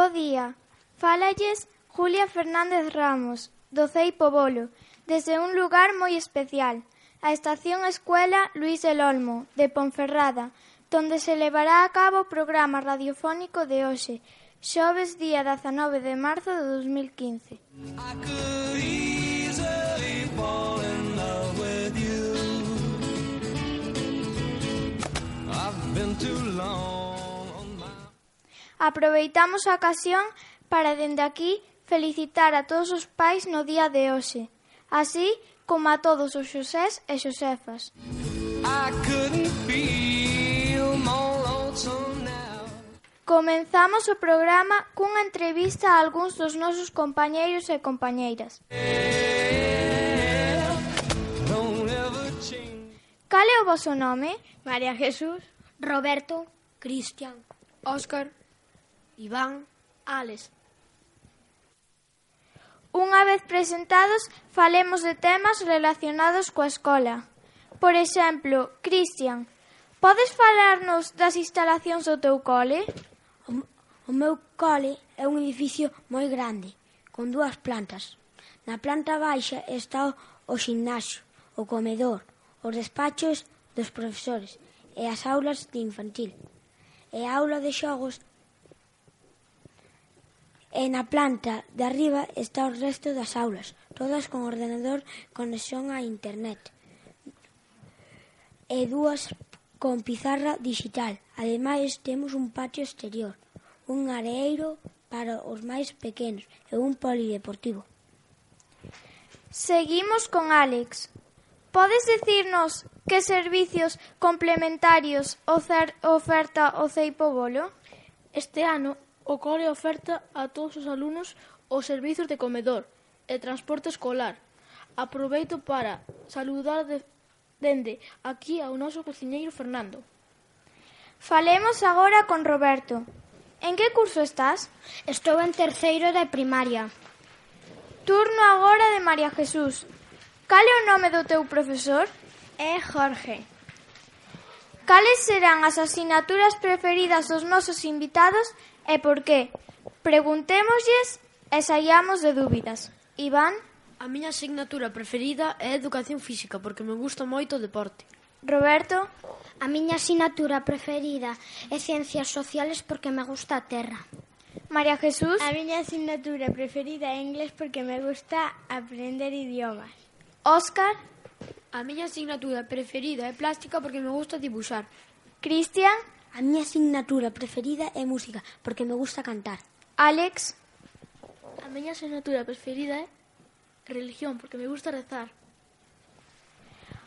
Bo día. Fálalles Julia Fernández Ramos, do Ceipo Bolo, desde un lugar moi especial, a Estación Escuela Luis del Olmo, de Ponferrada, donde se levará a cabo o programa radiofónico de hoxe, xoves día 19 de marzo de 2015. I've been too long Aproveitamos a ocasión para dende aquí felicitar a todos os pais no día de hoxe, así como a todos os xosés e xosefas. Comenzamos o programa cunha entrevista a algúns dos nosos compañeiros e compañeiras. Cal é o vosso nome? María Jesús, Roberto, Cristian, Óscar, Iván, Álex. Unha vez presentados, falemos de temas relacionados coa escola. Por exemplo, Cristian, podes falarnos das instalacións do teu cole? O, o meu cole é un edificio moi grande, con dúas plantas. Na planta baixa está o, o gimnasio, o comedor, os despachos dos profesores e as aulas de infantil. E a aula de xogos E na planta de arriba está o resto das aulas, todas con ordenador, conexión a internet e dúas con pizarra digital. Ademais, temos un patio exterior, un areeiro para os máis pequenos e un polideportivo. Seguimos con Alex. Podes decirnos que servicios complementarios oferta o Ceipo Bolo? Este ano O cole oferta a todos os alumnos os servizos de comedor e transporte escolar. Aproveito para saludar de, dende aquí ao noso cociñeiro Fernando. Falemos agora con Roberto. En que curso estás? Estou en terceiro de primaria. Turno agora de María Jesús. Cal é o nome do teu profesor? É Jorge. Cales serán as asignaturas preferidas dos nosos invitados e por qué? Preguntémoslles e saíamos de dúbidas. Iván? A miña asignatura preferida é Educación Física porque me gusta moito o deporte. Roberto? A miña asignatura preferida é Ciencias Sociales porque me gusta a terra. María Jesús? A miña asignatura preferida é Inglés porque me gusta aprender idiomas. Óscar? A miña asignatura preferida é plástica porque me gusta dibuixar. Cristian? A miña asignatura preferida é música porque me gusta cantar. Alex? A miña asignatura preferida é religión porque me gusta rezar.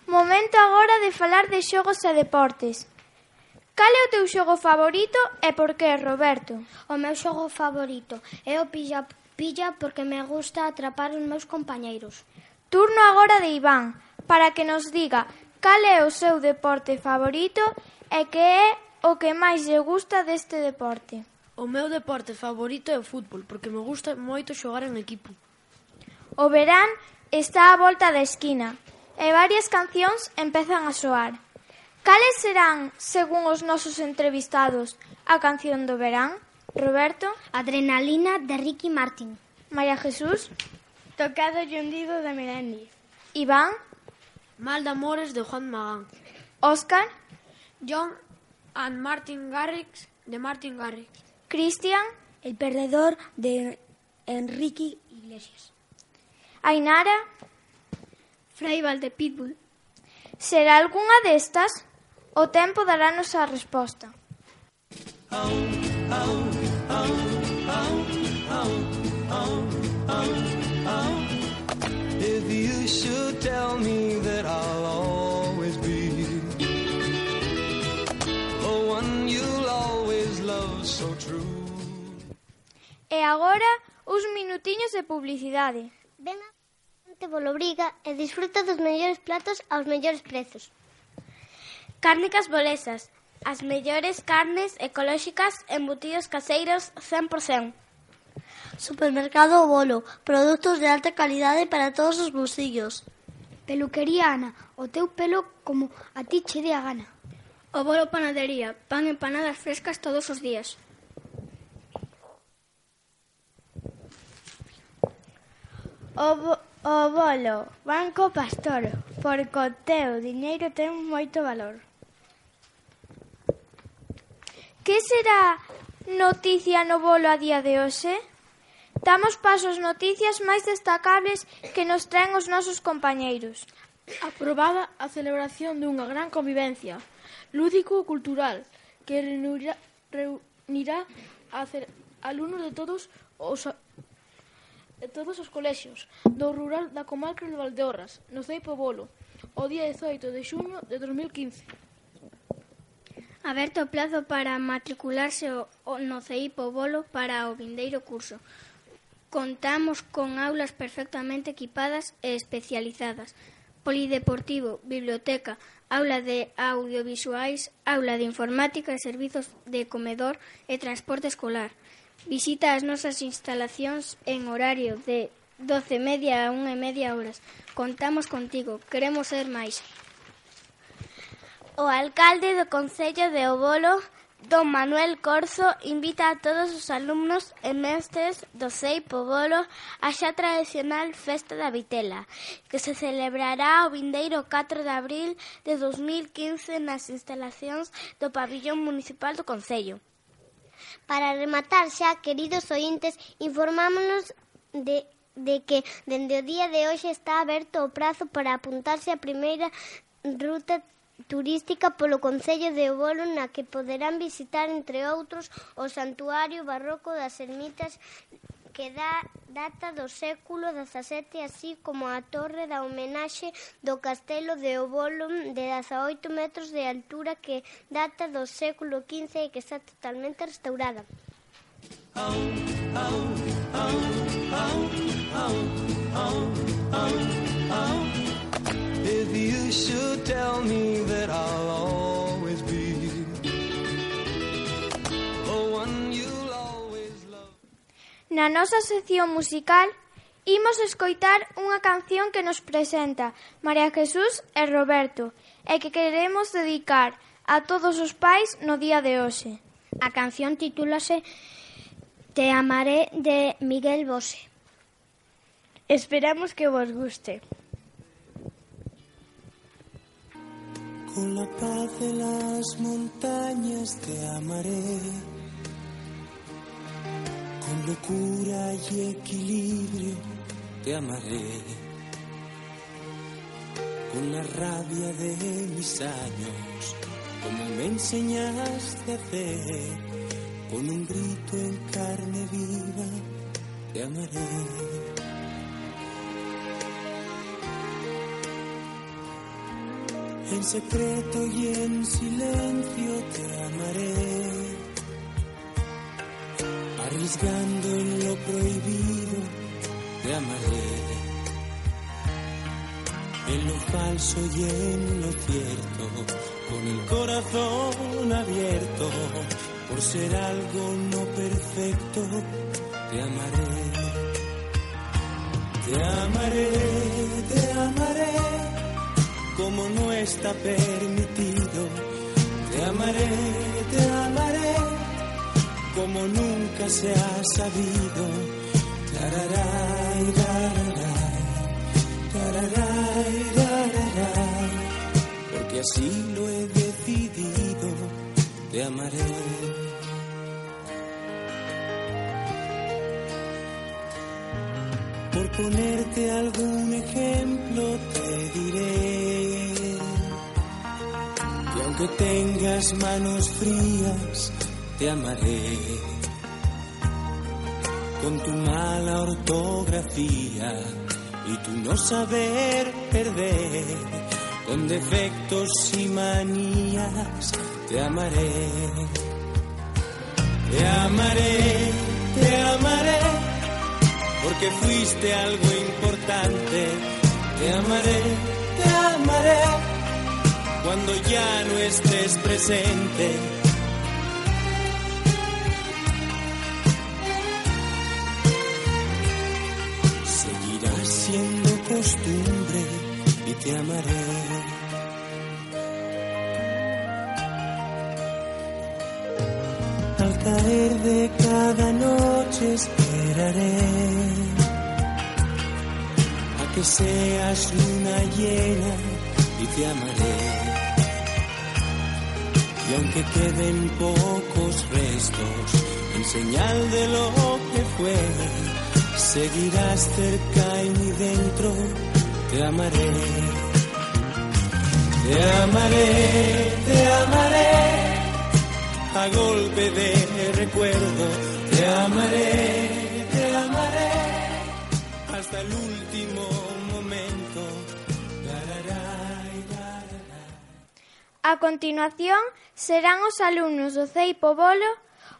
Momento agora de falar de xogos e deportes. Cal é o teu xogo favorito e por que, Roberto? O meu xogo favorito é o pilla pilla porque me gusta atrapar os meus compañeiros. Turno agora de Iván para que nos diga cal é o seu deporte favorito e que é o que máis lle gusta deste deporte. O meu deporte favorito é o fútbol, porque me gusta moito xogar en equipo. O verán está á volta da esquina e varias cancións empezan a soar. Cales serán, según os nosos entrevistados, a canción do verán? Roberto? Adrenalina de Ricky Martin. María Jesús? Tocado e hundido de Melendi. Iván? Mal de amores de Juan Magán. Óscar, John and Martin Garrix de Martin Garrix. Cristian, El perdedor de Enrique Iglesias. Ainara, Fraibal de Pitbull. será algunha destas? O tempo darános a resposta. If agora, uns minutiños de publicidade. Ven a Monte Bolobriga e disfruta dos mellores platos aos mellores prezos. Cárnicas Bolesas, as mellores carnes ecolóxicas, embutidos caseiros 100%. Supermercado Bolo, produtos de alta calidade para todos os bolsillos. Peluquería Ana, o teu pelo como a ti che dé a gana. O Bolo Panadería, pan empanadas frescas todos os días. O, o bolo, Banco Pastor, porque o teu diñeiro ten moito valor. Que será noticia no bolo a día de hoxe? Damos paso ás noticias máis destacables que nos traen os nosos compañeiros. Aprobada a celebración dunha gran convivencia lúdico-cultural que reunirá, reunirá a alumnos de todos os de todos os colexios do rural da comarca de Valdeorras, no Ceipo Bolo, o día 18 de xuño de 2015. Aberto o plazo para matricularse no CEIPO Bolo para o vindeiro curso. Contamos con aulas perfectamente equipadas e especializadas. Polideportivo, biblioteca, aula de audiovisuais, aula de informática e servizos de comedor e transporte escolar – Visita as nosas instalacións en horario de doce e media a unha e media horas. Contamos contigo, queremos ser máis. O alcalde do Concello de Obolo, don Manuel Corzo, invita a todos os alumnos e mestres do CEI Pobolo a xa tradicional Festa da Vitela, que se celebrará o vindeiro 4 de abril de 2015 nas instalacións do Pabillón Municipal do Concello. Para rematar xa, queridos ointes, informámonos de de que dende o día de hoxe está aberto o prazo para apuntarse a primeira ruta turística polo Concello de Bolo na que poderán visitar, entre outros, o Santuario Barroco das Ermitas que dá data do século XVII así como a torre da homenaxe do castelo de Obolo de 18 metros de altura que data do século XV e que está totalmente restaurada. Oh, oh, oh, oh, oh, oh, oh, oh. If you should tell me that I Na nosa sección musical imos escoitar unha canción que nos presenta María Jesús e Roberto e que queremos dedicar a todos os pais no día de hoxe. A canción titúlase Te amaré de Miguel Bosé. Esperamos que vos guste. Con la paz de las montañas te amaré Locura y equilibrio te amaré. Con la rabia de mis años, como me enseñaste a hacer. Con un grito en carne viva te amaré. En secreto y en silencio te amaré, arriesgando en lo prohibido te amaré, en lo falso y en lo cierto, con el corazón abierto, por ser algo no perfecto, te amaré, te amaré, te amaré como no está permitido. Te amaré, como nunca se ha sabido. Tararay, tararay, tararay, porque así lo he decidido. Te amaré. Por ponerte algún ejemplo te diré que aunque tengas manos frías te amaré con tu mala ortografía y tu no saber perder con defectos y manías te amaré te amaré te amaré porque fuiste algo importante. Te amaré, te amaré, cuando ya no estés presente. Costumbre y te amaré. Al caer de cada noche esperaré a que seas luna llena y te amaré. Y aunque queden pocos restos en señal de lo que fue, Seguirás cerca y mi dentro, te amaré. Te amaré, te amaré, a golpe de recuerdo. Te amaré, te amaré, hasta el último momento. A continuación serán os alumnos do Ceipo Bolo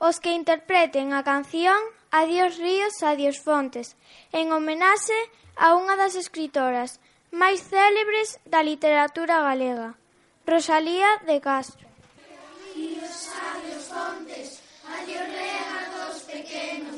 os que interpreten a canción Adiós ríos, adiós fontes, en homenaxe a unha das escritoras máis célebres da literatura galega, Rosalía de Castro. Adiós, adiós fontes, adiós regados pequenos,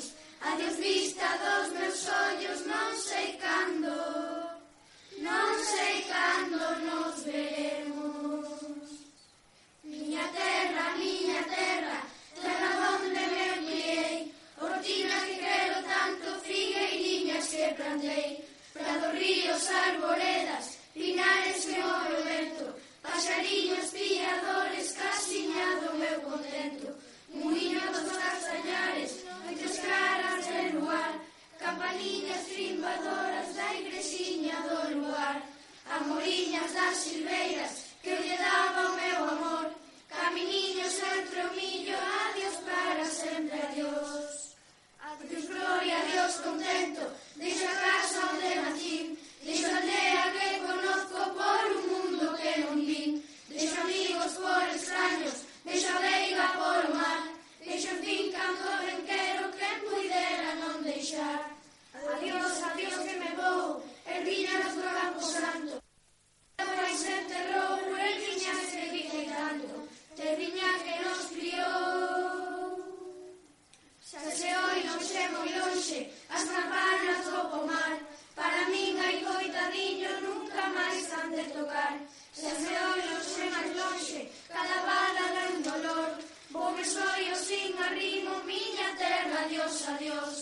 adiós, adiós.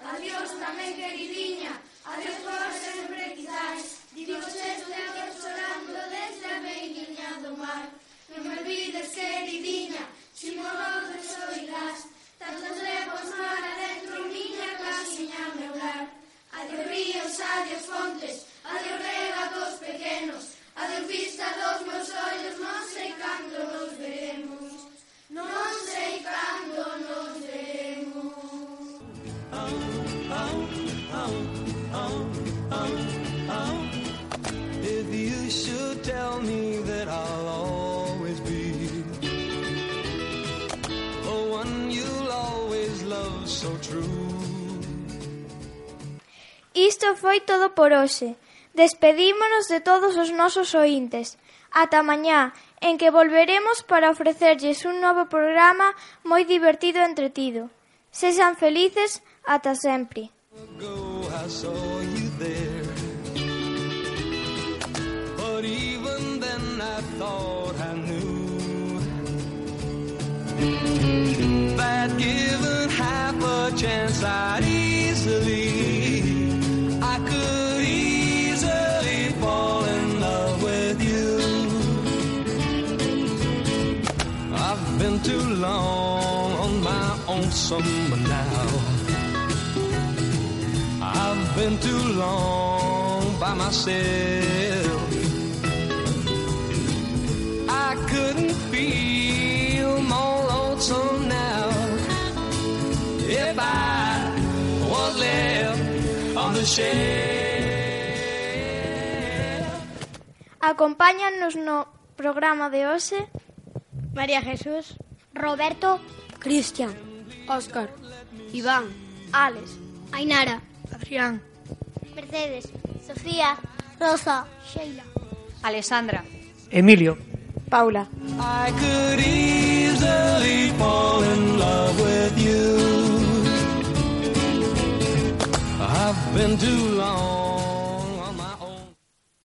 Adiós tamén, queridinha, adiós para sempre quizáis. Digo xesto chorando desde a beiguinha do mar. Non me olvides, queridinha, si moro de soirás. Tantas levas mar adentro, miña casiña meu lar. Adiós ríos, adiós fontes, adiós regagos pequenos. Adiós vista dos meus ollos, non sei cando nos veremos. foi todo por hoxe. Despedímonos de todos os nosos ointes. Ata mañá, en que volveremos para ofrecerlles un novo programa moi divertido e entretido. Sexan felices ata sempre. That given half a chance I'd easily been too long on my own summer now. I've been too long by myself. I couldn't feel more lonesome now if I was left on the shelf. Acompáñanos no programa de hoxe María Jesús. Roberto, Cristian, Óscar, Iván, Alex, Ainara, Adrián, Mercedes, Sofía, Rosa, Sheila, Alessandra, Emilio, Paula. I could easily fall in love with you. I've been too long